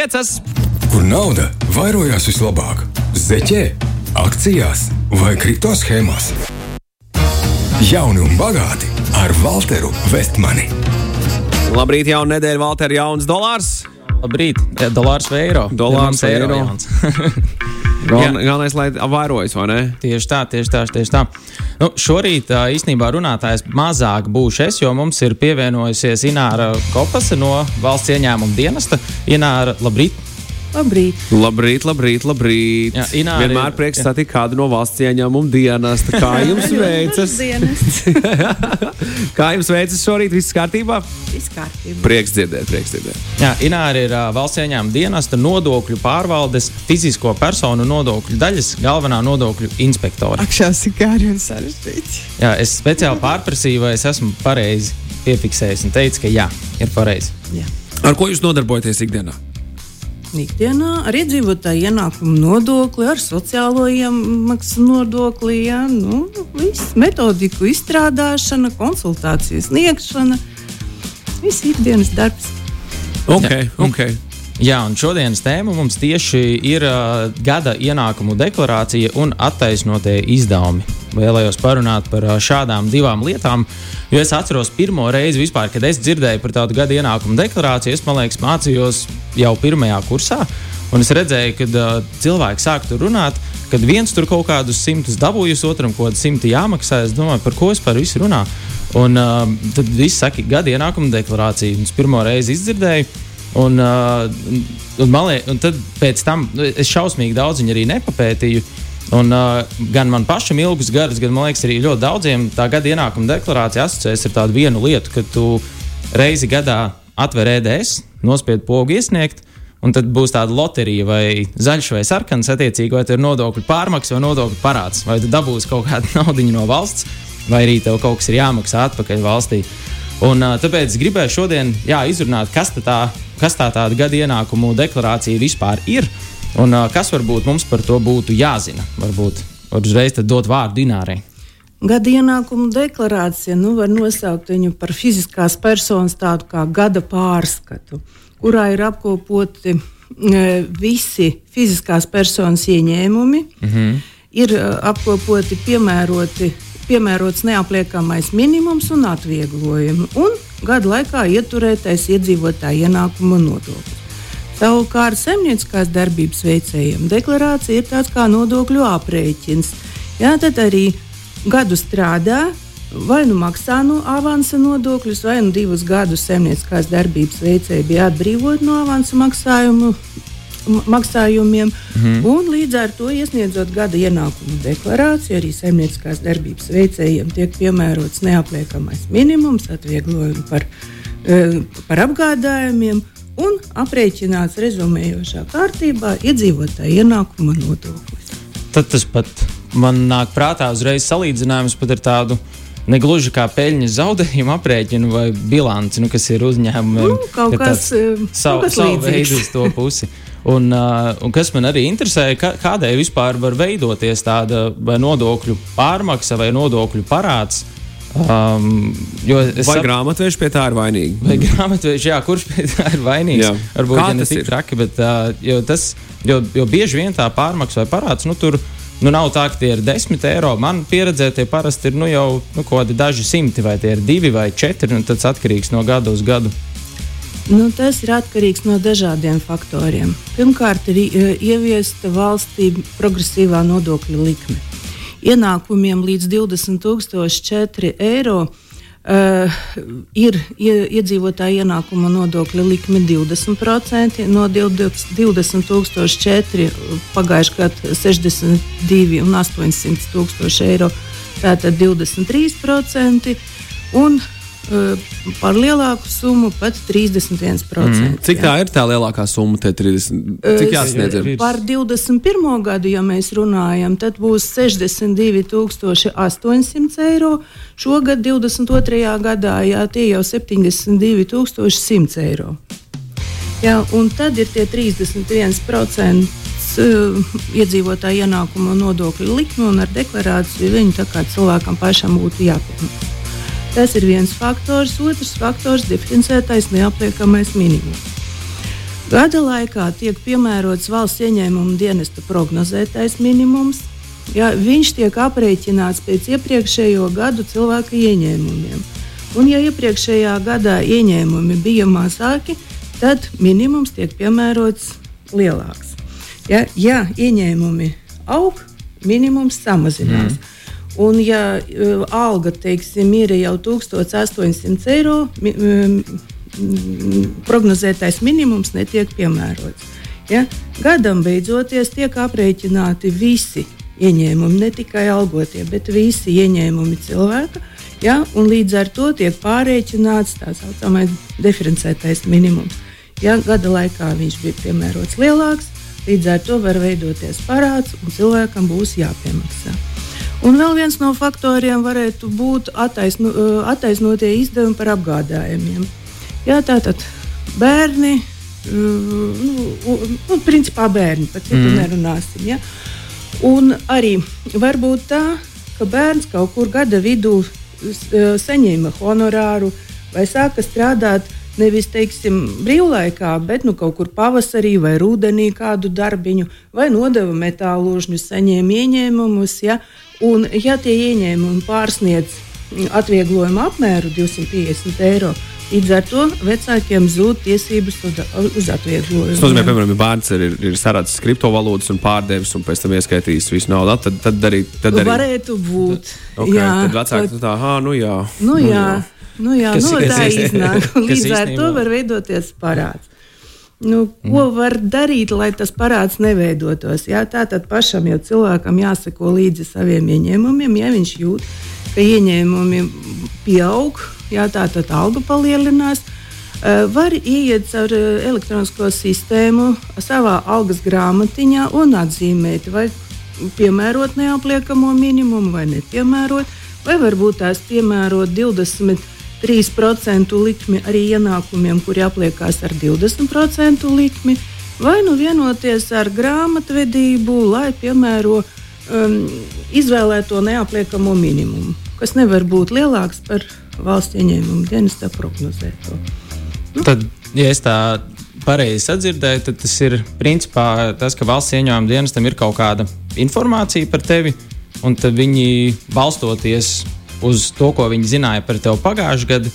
piecas. Kur nauda vairojās vislabāk? Zeķē, akcijās vai kripto schēmās? Jauni un bagāti ar Walteru Vestmani. Labrīt, jauna nedēļa, Valter, jauns dolārs. Labrīt, dolārs vai eiro? Dolārs vai Ja, eiro? galvenais, lai vairojas, vai ne? tieši tā, tieši tā, tieši tā. Nu, šorīt īstenībā runātājs mazāk būšu es, jo mums ir pievienojusies Ināra Kopasa no valsts ieņēmuma dienesta. Ināra, labrīt! Labrīt! Labrīt, labrīt, labrīt. Jā, Ināra Vienmēr prieks satikt kādu no valsts ieņēmuma dienas. Kā jums veicas? Dienas. Kā jums veicas šorīt? Viss kārtībā? Viss kārtībā. Prieks dzirdēt, prieks dzirdēt. Jā, Ināra ir ā, valsts ieņēmuma dienesta nodokļu pārvaldes fizisko personu nodokļu daļas galvenā nodokļu inspektore. Ak, šās ir gari un sarežģīti. Jā, es speciāli pārprasīju, vai es esmu pareizi piefiksējis un teicu, ka jā, ir pareizi. Jā. Ar ko jūs nodarbojaties ikdienā? Ikdienā ar iedzīvotāju ienākumu nodokli, ar sociālo iemaksu nodokli, jā, nu, viss metodiku izstrādāšana, konsultāciju sniegšana. Viss ikdienas darbs. Ok, Jā. Jā, un šodienas tēma mums tieši ir uh, gada ienākumu deklarācija un attaisnotie izdevumi. Vēlējos parunāt par uh, šādām divām lietām, jo es atceros pirmo reizi, vispār, kad es dzirdēju par tādu gada ienākumu deklarāciju. Es liekas, mācījos jau pirmajā kursā, un es redzēju, kad uh, cilvēki sāk tur runāt. Kad viens tur kaut kādus simtus dabūjis, otram kaut kādu simtu jāmaksā, es domāju, par ko es par visu runāju. Un uh, tad viss saka, gada ienākuma deklarācija. Es pirmo reizi izdzirdēju. Un, uh, un, liek, un tad pēc tam nu, es šausmīgi daudz viņu arī nepapētīju. Un, uh, gan man pašam ilgus gadus, gan man liekas, arī ļoti daudziem tā gada ienākuma deklarācija asociējas ar tādu vienu lietu, ka tu reizi gadā atver EDS, nospied pogu iesniegt. Un tad būs tāda loterija, vai zaļš vai sarkans, attiecīgi, vai tev ir nodokļu pārmaksa vai nodokļu parāds, vai tu dabūsi kaut kādu naudu no valsts, vai arī tev kaut kas ir jāmaksā atpakaļ valstī. Un, tāpēc gribēju šodien jā, izrunāt, kas tā, kas tā tāda gada ienākumu deklarācija vispār ir un kas varbūt mums par to būtu jāzina. Varbūt var uzreiz dot vārdu Dinārai. Gada ienākumu deklarācija nu, var nosaukt viņu par fiziskās personas tādu kā gada pārskatu, kurā ir apkopoti visi fiziskās personas ieņēmumi, mm -hmm. ir apkopoti piemēroti. Piemērots neapliekamais minimums un atvieglojumi, un gada laikā ieturētais iedzīvotāja ienākuma nodoklis. Savukārt, zemnieciskās darbības veicējiem deklarācija ir tāds kā nodokļu aprēķins. Jā, tad arī gadu strādā, vai nu maksā no avansa nodokļus, vai nu divus gadus zemnieciskās darbības veicēji bija atbrīvoti no avansa maksājumu. Maksājumiem, mm. un līdz ar to iesniedzot gada ienākumu deklarāciju, arī saimnieciskās darbības veicējiem tiek piemērots neapliekamais minimums, atvieglojumi par, eh, par apgādājumiem un aprēķināts rezumējošā kārtībā iedzīvotāja ienākuma nodoklis. Tad tas pat man nāk prātā uzreiz salīdzinājums pat ar tādu. Negluži kā peļņas zaudējumu aprēķinu vai bilanci, nu, kas ir uzņēmumiem. Nu, kaut ka kas, eh, savu, kaut kas savu veidu uz to pusi. Un, uh, un kas man arī interesē, ka, kādēļ vispār var veidoties tāda vai nodokļu pārmaksa vai nodokļu parāds. Um, Vai sap- grāmatveži pie tā ir vainīgi? Vai grāmatveži, jā, kurš pie tā ir vainīgs? Jā. Varbūt Kā ja ne tik ir? traki, bet uh, jo tas, jo, jo bieži vien tā pārmaksa vai parāds, nu tur nu, nav tā, ka tie ir 10 eiro. Man pieredzē tie parasti ir nu, jau nu, kaut kādi daži simti, vai tie ir divi vai četri, un tas atkarīgs no gada uz gadu. Nu, tas ir atkarīgs no dažādiem faktoriem. Pirmkārt, ir eh, ieviesta valstī progresīvā nodokļu likme. Ienākumiem līdz 20,004 eiro uh, ir ie- iedzīvotāja ienākuma nodokļa likme 20%, no 20,004 pagājušajā gadā 62 un 800 tūkstoši eiro. Tātad 23%. Un par lielāku summu pat 31%. Mm, Cik tā ir tā lielākā summa? Te 30, cik jāsniedz? ir? Par 21. gadu, ja mēs runājam, tad būs 62,800 eiro. Šogad, 22. gadā, jā, tie jau 72,100 eiro. Jā, un tad ir tie 31% uh, iedzīvotāja ienākuma nodokļu likme, un ar deklarāciju viņu cilvēkam pašam būtu jāpiemaksā. Tas ir viens faktors. Otrs faktors - diferencētais neapliekamais minimums. Gada laikā tiek piemērots valsts ieņēmuma dienesta prognozētais minimums. Ja, viņš tiek aprēķināts pēc iepriekšējo gadu cilvēka ieņēmumiem. Un, ja iepriekšējā gadā ieņēmumi bija mazāki, tad minimums tiek piemērots lielāks. Ja, ja ieņēmumi aug, minimums samazinās. Mm. Un, ja uh, alga teiksim, ir jau 1800 eiro, mi, um, prognozētais minimums netiek piemērots. Ja? Gadam beidzoties tiek aprēķināti visi ieņēmumi, ne tikai algotie, bet visi ieņēmumi cilvēka. Ja? Līdz ar to tiek pārreikināts tā saucamais diferencētais minimums. Ja gada laikā viņš bija piemērots lielāks, līdz ar to var veidoties parāds un cilvēkam būs jāpiemaksā. Un vēl viens no faktoriem varētu būt attaisno, attaisnotie izdevumi par apgādājumiem. Jā, tātad bērni, nu, nu, principā bērni, par citu mm. nerunāsim. Ja? Un arī var būt tā, ka bērns kaut kur gada vidū saņēma honorāru vai sāka strādāt nevis teiksim, brīvlaikā, bet nu, kaut kur pavasarī vai rudenī kādu darbiņu, vai nodeva metālūžņu, saņēma ieņēmumus. Ja? Un, ja tie ieņēmumi pārsniedz atvieglojumu apmēru 250 eiro, Līdz ar to vecākiem zūd tiesības uz, uz atvieglojumu. Tas nozīmē, piemēram, ja bērns ir, ir sarādzis kriptovalūtas un pārdevis un pēc tam ieskaitījis visu naudu, tad, tad arī. Tad arī varētu būt. Okay, jā, tad vecāki tā, ah, nu jā. Nu, nu jā. Nu, jā, kas, nu, tā iznāk. Līdz ar to var veidoties parāds. Nu, ko mm. var darīt, lai tas parāds neveidotos? Jā, tā tad pašam jau cilvēkam jāseko līdzi saviem ieņēmumiem, ja viņš jūt, ka ieņēmumi pieaug jā, tā tad alga palielinās. Uh, var ieiet caur uh, elektronisko sistēmu savā algas grāmatiņā un atzīmēt, vai piemērot neapliekamo minimumu vai nepiemērot, vai varbūt tās piemērot 23% likmi arī ienākumiem, kuri apliekās ar 20% likmi, vai nu vienoties ar grāmatvedību, lai piemēro um, izvēlēto neapliekamo minimumu, kas nevar būt lielāks par valsts ieņēmuma dienestā prognozēto. Nu. Tad, ja es tā pareizi sadzirdēju, tad tas ir principā tas, ka valsts ieņēmuma dienestam ir kaut kāda informācija par tevi, un tad viņi balstoties uz to, ko viņi zināja par tevi pagājušajā gadā,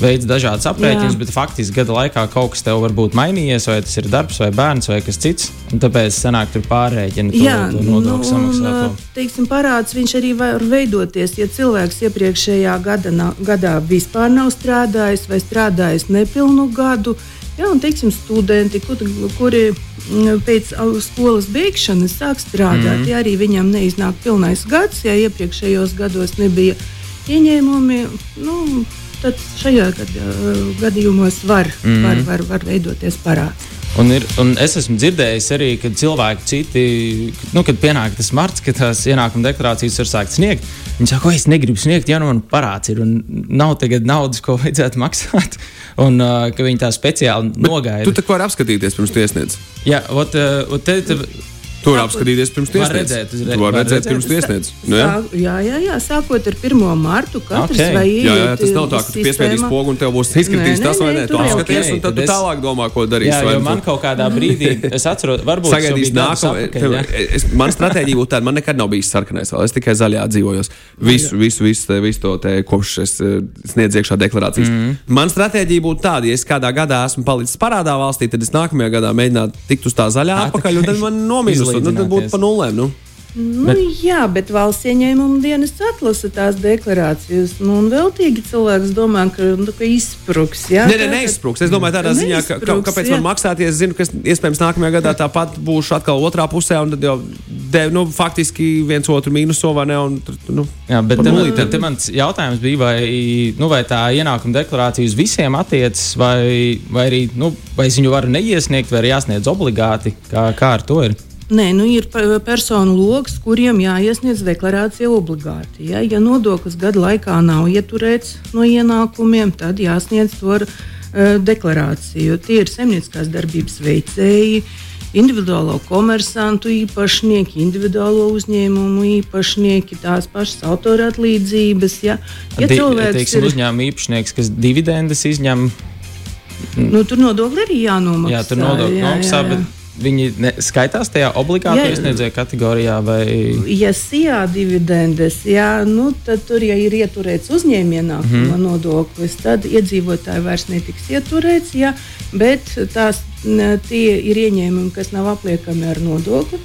veids dažādas aprēķinas, bet faktiski gada laikā kaut kas tev var būt mainījies, vai tas ir darbs, vai bērns, vai kas cits. Tāpēc sanāk, tur pārrēķina to, Jā, to nodokļu samaksāto. Teiksim, parāds viņš arī var veidoties, ja cilvēks iepriekšējā gada, gadā vispār nav strādājis vai strādājis nepilnu gadu. Jā, un teiksim, studenti, kur, kuri pēc skolas beigšanas sāk strādāt, mm. ja arī viņam neiznāk pilnais gads, ja iepriekšējos gados nebija ieņēmumi. Nu, tad šajā gad, gadījumos var, mm. var, var, var veidoties parāds. Un, ir, un es esmu dzirdējis arī, ka cilvēki citi, nu, kad pienāk tas marts, kad tās ienākuma deklarācijas var sākt sniegt, viņi saka, ka es negribu sniegt, ja nu man parāds ir un nav tagad naudas, ko vajadzētu maksāt. Un uh, ka viņi tā speciāli nogaida. Tu tā kā vari apskatīties pirms tiesnedes. Jā, ot, uh, ot te, te, Tu vari apskatīties pirms tiesnedes. Redzēt, tu vari redzēt pirms tiesnedes. Nu, jā? jā, jā, jā, sākot ar 1. martu. Katrs okay. vai jā, jā, tas nav tā, ka tu piespiedīsi pogu un tev būs izskatījis tas vai nē. Tu apskaties okay, un tad tu tālāk domā, ko darīsi. Jā, jo man kaut kādā brīdī, es atceros, varbūt sagaidīs nākamā. Man stratēģija būtu tāda, man nekad nav bijis sarkanais es tikai zaļā dzīvojos. Visu, visu, visu, visu to te, kopš es eh, sniedzu iekšā deklarācijas. Mm. Man stratēģija būtu tāda, ja es kādā gadā esmu palicis parādā valstī, tad es nākamajā gadā mēģinātu tikt uz tā zaļā atpakaļ, un tad man nomīnus nu, tad būtu pa nulēm. Nu. Nu, bet, jā, bet valsts ieņēmuma dienas atlasa tās deklarācijas. Nu, un veltīgi cilvēks domā, ka, nu, ka izspruks. Jā, nē, nē, neizspruks. Es domāju, tādā ziņā, ka, ka, kāpēc jā. man maksāties, es zinu, ka iespējams nākamajā gadā tāpat būšu atkal otrā pusē, un tad jau dev, nu, faktiski viens otru mīnuso vai ne. Un, nu, jā, bet te, te, te mans jautājums bija, vai, nu, vai tā ienākuma deklarācija uz visiem attiecas, vai, vai arī nu, vai es viņu varu neiesniegt, vai arī jāsniedz obligāti, kā, kā ar to ir. Nē, nu ir personu lokus, kuriem jāiesniedz deklarācija obligāti. Ja, ja nodoklis gada laikā nav ieturēts no ienākumiem, tad jāsniedz to ar uh, deklarāciju. Tie ir zemnieciskās darbības veicēji, individuālo komersantu īpašnieki, individuālo uzņēmumu īpašnieki, tās pašas autoratlīdzības. Ja, ja Di, cilvēks ir uzņēmuma īpašnieks, kas dividendes izņem Nu, tur nodokļi arī jānomaksā. Jā, tur nodokļi nomaksā, bet viņi ne, skaitās tajā obligāti iesniedzēju kategorijā vai Ja SIA dividendes, jā, nu, tad tur, ja ir ieturēts uzņēmējienākuma mm -hmm. nodoklis, tad iedzīvotāji vairs netiks ieturēts, jā, bet tās, ne, tie ir ieņēmumi, kas nav apliekami ar nodokli.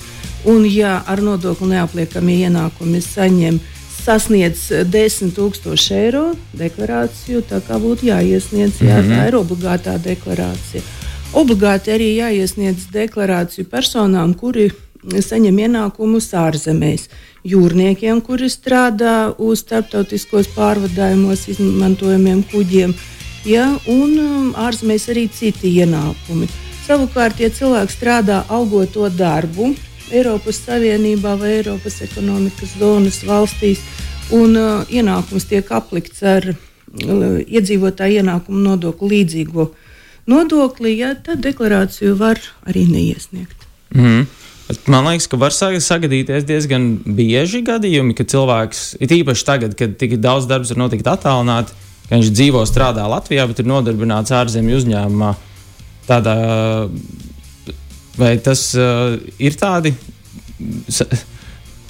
Un, ja ar nodokli neapliekamie ienākumi saņem sasniedz 10,000 eiro deklarāciju, tā kā būtu jāiesniedz, jā, tā ir obligātā deklarācija. Obligāti arī jāiesniedz deklarāciju personām, kuri saņem ienākumus ārzemēs. Jūrniekiem, kuri strādā uz starptautiskos pārvadājumos, izmantojamiem kuģiem, ja, un um, ārzemēs arī citi ienākumi. Savukārt, ja cilvēks strādā algoto darbu Eiropas Savienībā vai Eiropas ekonomikas zonas valstīs, un uh, ienākums tiek aplikts ar uh, iedzīvotāju ienākumu nodokli līdzīgo nodokli, ja, tad deklarāciju var arī neiesniegt. Mm. Man liekas, ka var sagadīties diezgan bieži gadījumi, kad cilvēks, it īpaši tagad, kad tik daudz darbs var notikt attālināti, ka viņš dzīvo, strādā Latvijā, bet ir nodarbināts ārzemju uzņēmumā. Tādā, vai tas uh, ir tādi,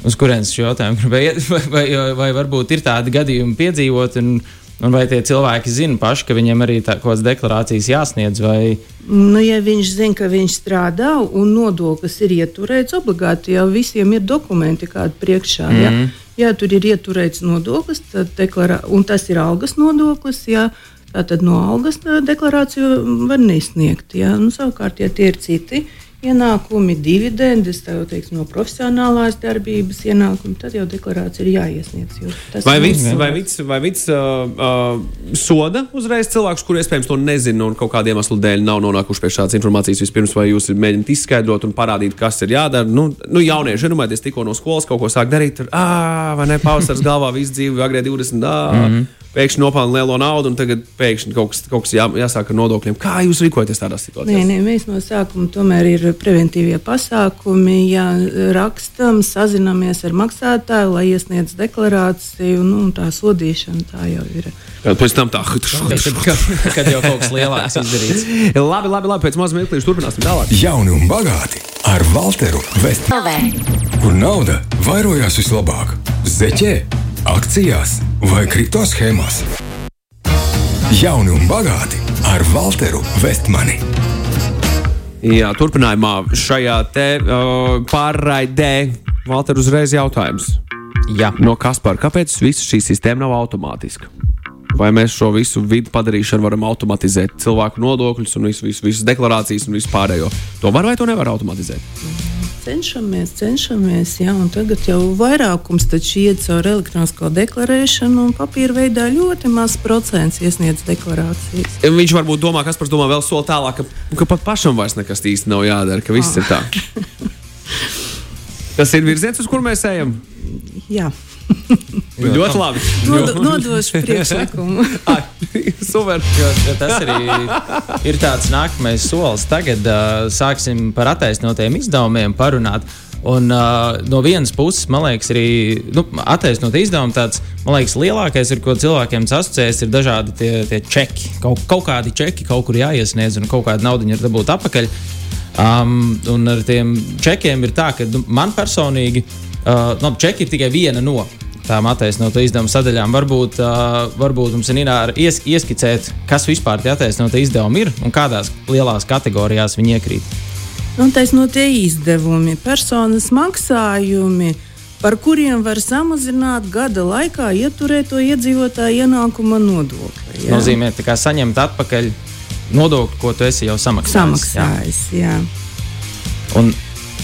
uz kurienes šo jautājumu gribēju, vai, vai, vai varbūt ir tādi gadījumi piedzīvot, un, un vai tie cilvēki zina paši, ka viņiem arī tā, kaut kādas deklarācijas jāsniedz, vai Nu, ja viņš zina, ka viņš strādā un nodoklis ir ieturēts, obligāti jau visiem ir dokumenti kādi priekšā. Mm -hmm. ja? ja tur ir ieturēts nodoklis, tad deklarā, un tas ir algas nodoklis. Ja? Tātad no algas deklarāciju var nesniegt. Ja? Nu, savukārt, ja tie ir citi ienākumi, dividendes, tā jau teiks, no profesionālās darbības ienākumi, tad jau deklarācija ir jāiesniedz. Vai vids, vai vids, vai vids uh, uh, soda uzreiz cilvēkus, kuriem iespējams to nezina un kaut kādiem iemeslu dēļ nav nonākuši pie šādas informācijas vispirms, vai jūs mēģināt izskaidrot un parādīt, kas ir jādara? Nu, nu jaunieši, iedomājieties, tikko no skolas kaut ko sāk darīt, tur, ah, vai ne, pavasars galvā visu dzīvi, agrē 20, ah, mm -hmm pēkšņi nopelna lielo naudu, un tagad pēkšņi kaut kas, kaut kas jā, jāsāk ar nodokļiem. Kā jūs rīkojaties tādā situācijā? Nē, nē, mēs no sākuma tomēr ir preventīvie pasākumi. Ja rakstam, sazinamies ar maksātāju, lai iesniedz deklarāciju, nu, tā sodīšana tā jau ir. Kad pēc tam tā, kad jau kaut kas lielāks izdarīts. labi, labi, labi, pēc mazā mirklī turpināsim tālāk. Jauni un bagāti ar Walteru Vestmanu. Kur nauda vairojās vislabāk? Zeķē, akcijās vai kripto schēmās? Jauni un bagāti ar Walteru Vestmani. Jā, turpinājumā šajā te uh, pārraidē Valter uzreiz jautājums. Jā. No Kaspara, kāpēc visa šī sistēma nav automātiska? Vai mēs šo visu vidu padarīšanu varam automatizēt? Cilvēku nodokļus un visu, visu, visas deklarācijas un visu pārējo. To var vai to nevar automatizēt? Cenšamies, cenšamies, jā, un tagad jau vairākums iet caur elektronisko deklarēšanu, un papīra veidā ļoti maz procents iesniedz deklarācijas. Viņš varbūt domā, kas par to domā vēl soli tālāk, ka, ka pat pašam vairs nekas īsti nav jādara, ka viss oh. ir tā. Tas ir virziens, uz kur mēs ejam. Jā. ļoti labi. Nod, nodošu priekšlikumu. Super. Jo, tas arī ir tāds nākamais solis. Tagad uh, sāksim par attaisnotiem izdevumiem parunāt. Un, uh, no vienas puses, man liekas, arī nu, attaisnot izdevumu tāds, liekas, lielākais, ar ko cilvēkiem asociējas, ir dažādi tie, tie čeki. Kaut, kaut kādi čeki kaut kur jāiesniedz un kaut kāda nauda ir dabūt atpakaļ. Um, un ar tiem čekiem ir tā, ka nu, man personīgi uh, no, nu, čeki ir tikai viena no tām attaisnotu izdevumu sadaļām. Varbūt, uh, varbūt mums ir ies, ieskicēt, kas vispār tie attaisnotie izdevumi ir un kādās lielās kategorijās viņi iekrīt. Un taisnotie izdevumi, personas maksājumi, par kuriem var samazināt gada laikā ieturēto iedzīvotāju ienākuma nodokli. Tas nozīmē, ka saņemt atpakaļ nodokli, ko tu esi jau samaksājis. Samaksājis, jā. jā. Un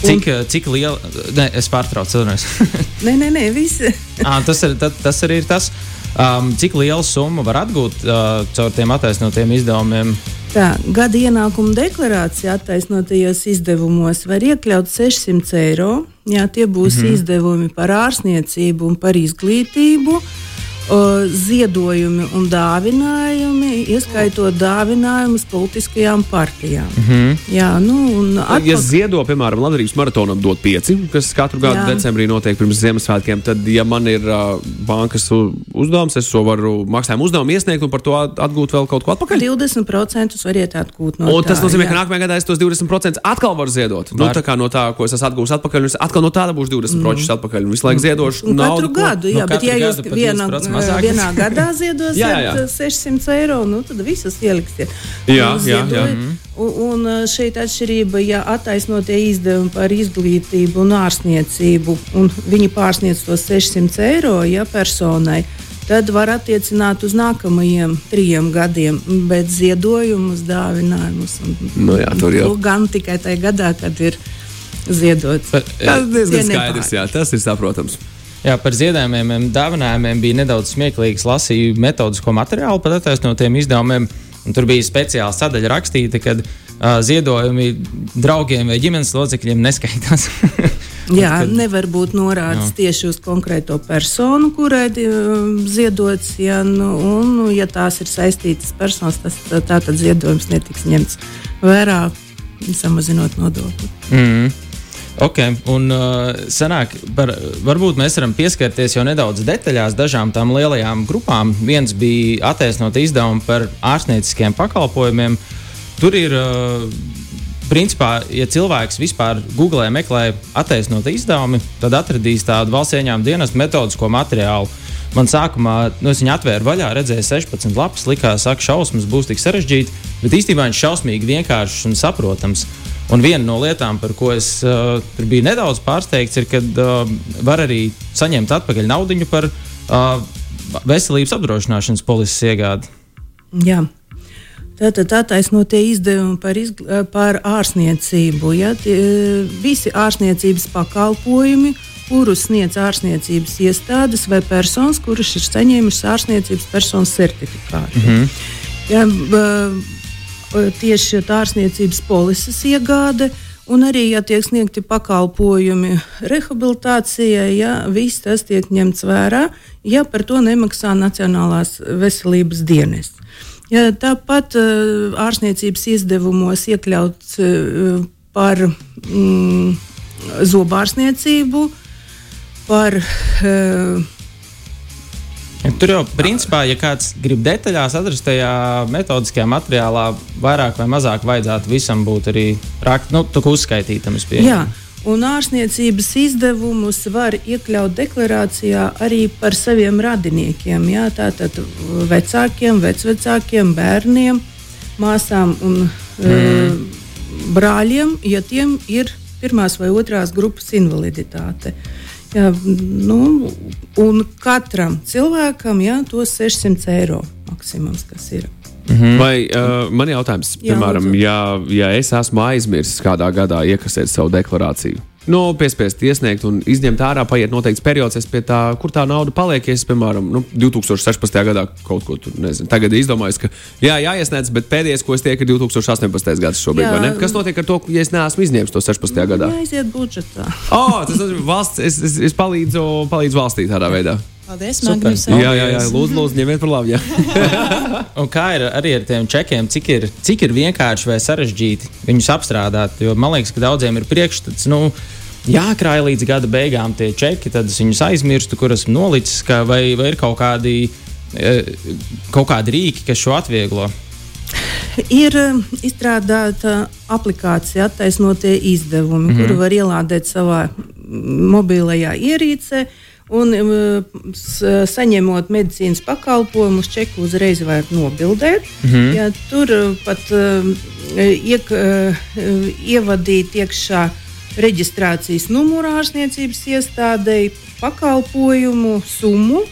Cik, un, cik liela, ne, es pārtraucu, nē, nē, nē, visi. à, tas, ir, tā, tas arī ir tas, um, cik lielu summu var atgūt uh, caur tiem attaisnotiem izdevumiem. Tā, gada ienākuma deklarācija attaisnotajos izdevumos var iekļaut 600 eiro. Jā, tie būs mm -hmm. izdevumi par ārstniecību un par izglītību. Uh, ziedojumi un dāvinājumi, ieskaitot dāvinājumus politiskajām partijām. Mm -hmm. Jā, nu, un atpak... Ja ziedo, piemēram, Latvijas maratonam dot pieci, kas katru gadu Jā. decembrī notiek pirms Ziemassvētkiem, tad, ja man ir uh, bankas uzdevums, es to varu maksājumu uzdevumu iesniegt un par to atgūt vēl kaut ko atpakaļ. 20% variet atgūt no un tā. tas nozīmē, jā. ka nākamajā gadā es tos 20% atkal varu ziedot. Nu, Var. tā kā no tā, ko es esmu atgūmis atpakaļ, un es atkal no tā būšu 20% atpakaļ. Un visu laiku ziedošu Un naudu. katru gadu, jā, Nu, bet ja jūs viena, 20% mazāk. vienā gadā ziedosiet Jā, jā, jā. 600 eiro, nu tad visas ieliksiet. Jā, Un jā, jā. ziedojiet. Un, šeit atšķirība, ja attaisnotie izdevumi par izglītību un ārstniecību, un viņi pārsniedz tos 600 eiro ja, personai, tad var attiecināt uz nākamajiem trim gadiem, bet ziedojumus, dāvinājumus. un- Nu jā, tur jau. Nu, Gan tikai tajā gadā, kad ir ziedots. Bet, Tas ir diezgan skaidrs, jā, tas ir saprotams. Jā, par ziedojumiem, dāvinājumiem bija nedaudz smieklīgs. Lasīju metodisko materiālu par attaisnotiem izdevumiem. un Tur bija speciāla sadaļa rakstīta, ka uh, ziedojumi draugiem vai ģimenes locekļiem neskaitās. Jā, nevar būt norādes jā. tieši uz konkrēto personu, kurai uh, ziedots. Ja, nu, un, nu, ja tās ir saistītas personas, tas tā, tad ziedojums netiks ņemts vērā, samazinot nodokli. Mm. Ok, un uh, sanāk, par, varbūt mēs varam pieskarties jau nedaudz detaļās dažām tām lielajām grupām. Viens bija attaisnot izdevumu par ārstnieciskiem pakalpojumiem. Tur ir, uh, principā, ja cilvēks vispār googlē meklē attaisnot izdevumi, tad atradīs tādu valsts ieņēmuma dienas metodisko materiālu. Man sākumā, nu, es viņu atvēru vaļā, redzēju 16 lapas, likās, ka šausmas būs tik sarežģīti, bet īstenībā viņš ir šausmīgi vienkāršs un saprotams. Un viena no lietām, par ko es uh, biju nedaudz pārsteigts, ir, ka uh, var arī saņemt atpakaļ naudu par uh, veselības apdrošināšanas polises iegādi. Jā. Tātad attaisnotie izdevumi par, izgl... par ārstniecību. Ja, tie, visi ārstniecības pakalpojumi, kurus sniedz ārstniecības iestādes vai personas, kuras ir saņēmušas ārstniecības personas certifikātu. Mm -hmm. ja, b, tieši tā ārstniecības polises iegāde. Un arī, ja tiek sniegti pakalpojumi rehabilitācijai, ja viss tas tiek ņemts vērā, ja par to nemaksā Nacionālās veselības dienas. Ja, tāpat uh, ārstniecības izdevumos iekļauts uh, par mm, zobārstniecību, par uh, Tur jau, principā, ja kāds grib detaļās atrast tajā metodiskajā materiālā, vairāk vai mazāk vajadzētu visam būt arī rakt, nu, uzskaitītam. Jā, un ārstniecības izdevumus var iekļaut deklarācijā arī par saviem radiniekiem. Jā, tātad vecākiem, vecvecākiem, bērniem, māsām un mm. e, brāļiem, ja tiem ir pirmās vai otrās grupas invaliditāte. Jā, nu, un katram cilvēkam jā, tos 600 eiro maksimums, kas ir. Mm -hmm. Vai uh, man jautājums, piemēram, jā, ja, ja es esmu aizmirsis kādā gadā iekasēt savu deklarāciju? Nu, piespiest iesniegt un izņemt ārā, paiet noteikts periods, es pie tā, kur tā nauda paliek. Es, piemēram, nu, 2016. gadā kaut ko tur nezinu. Tagad izdomāju, ka jā, jāiesniedz, bet pēdējais, ko es tieku, ir 2018. gads šobrīd. Jā. Kas notiek ar to, ja es neesmu izņēmis to 16. gadā? Jāiziet budžetā. Oh, tas ir valsts, es, es, es palīdzu, palīdzu valstī tādā veidā. Paldies, Magnus. Jā, jā, jā, lūdzu, lūdzu ņemiet par labu. Un kā ir arī ar tiem čekiem, cik ir, cik ir vienkārši vai sarežģīti viņus apstrādāt? Jo man liekas, ka daudziem ir priekšstats. Nu, Jākrāj līdz gada beigām tie čeki, tad es viņus aizmirstu, kur esmu nolicis, ka vai, vai ir kaut kādi, kaut kādi rīki, kas šo atvieglo. Ir izstrādāta aplikācija, attaisnotie izdevumi, mm -hmm. kuru var ielādēt savā mobilajā ierīcē. Un, saņemot medicīnas pakalpojumus, čeku uzreiz var nobildēt. Mm -hmm. ja, tur pat uh, iek, uh, ievadīt iekšā reģistrācijas numuru ārstniecības iestādēji, pakalpojumu summu.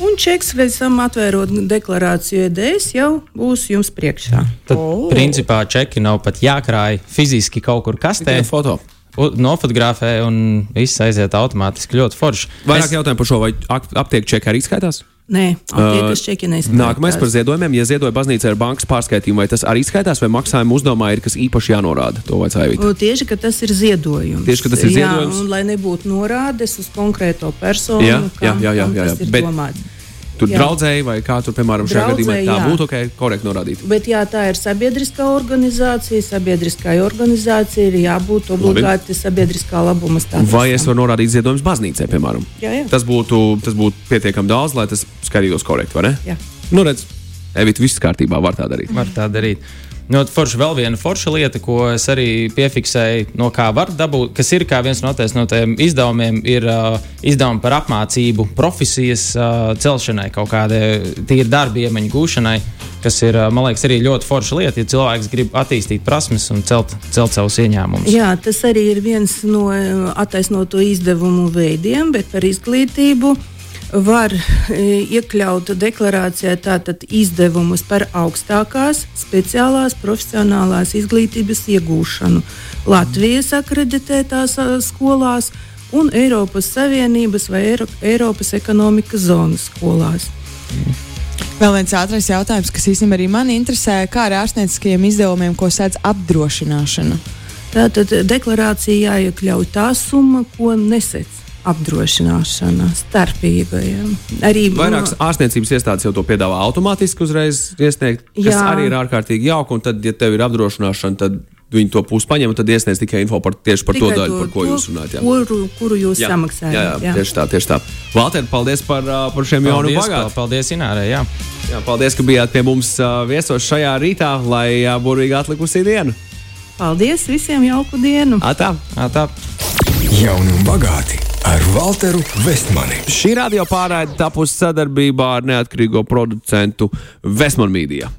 Un čeks pēc tam atvērot deklarāciju EDS jau būs jums priekšā. Tad, oh. principā, čeki nav pat jākrāj fiziski kaut kur kastē. Foto. Nofotografē un viss aiziet automātiski ļoti forši. Vairāk es... jautājumu par šo, vai aptieku čeki arī skaitās? Nē, aptiekas čeki neskaitās. Nākamais par ziedojumiem. Ja ziedoja baznīca ar bankas pārskaitījumu, vai tas arī skaitās, vai maksājuma uzdevumā ir kas īpaši jānorāda? To vajadzēja. Tieši, ka tas ir ziedojums. Tieši, ka tas ir ziedojums. Jā, un lai nebūtu norādes uz konkrēto personu, jā, jā, jā, jā, jā, jā. tas ir Bet... domāts. Tur draudzēji vai kā tur, piemēram, šajā Draudzē, gadījumā tā jā. būtu ok, korekti norādīt. Bet jā, tā ir sabiedriskā organizācija. Sabiedriskai organizācija ir jābūt obligāti Labi. sabiedriskā labuma stāvoklim. Vai es varu norādīt ziedojumus baznīcai, piemēram? Jā, jā. Tas būtu, tas būtu pietiekami daudz, lai tas skatītos korekti, vai ne? Jā. Nu, redz, Evita, viss kārtībā, var tā darīt. Var tā darīt. Nu, forša, vēl viena forša lieta, ko es arī piefiksēju, no kā var dabūt, kas ir viens no tiem izdevumiem, ir uh, izdevumi par apmācību, profesijas uh, celšanai, kaut kādai tīri darba iemaņu gūšanai. Tas ir, man liekas, arī ļoti forša lieta, ja cilvēks grib attīstīt prasmes un celt, celt savus ieņēmumus. Jā, tas arī ir viens no attaisnoto izdevumu veidiem, bet par izglītību var e, iekļaut deklarācijā tātad izdevumus par augstākās speciālās profesionālās izglītības iegūšanu Latvijas akreditētās skolās un Eiropas Savienības vai Eiro, Eiropas ekonomikas zonas skolās. Vēl viens ātrais jautājums, kas īstenībā arī mani interesē, kā ar ārstnieciskajiem izdevumiem, ko sēdz apdrošināšana. Tātad deklarācijā jāiekļauj tā summa, ko nesēc apdrošināšana starpīgajiem. Arī vairākas ārstniecības iestādes jau to piedāvā automātiski uzreiz iesniegt, kas Jā. arī ir ārkārtīgi jauki. Un tad, ja tev ir apdrošināšana, tad viņi to pusi paņem un tad iesniedz tikai info par tieši par tikai to daļu, to, par ko to, jūs runājat. Jā. Kuru, kuru jūs jā. samaksājat? Jā, jā, jā, tieši tā, tieši tā. Valter, paldies par, par šiem jauniem bagātiem. Paldies, Inārai. Jā. Jā, paldies, ka bijāt pie mums viesos šajā rītā, lai burvīgi atlikusī dienu. Paldies visiem, jauku dienu! Atā, atā. Jauni un bagāti! ar Walteru Vestmani. Šī radio pārraide tapusi sadarbībā ar neatkarīgo producentu Vestmanu Mīdiju.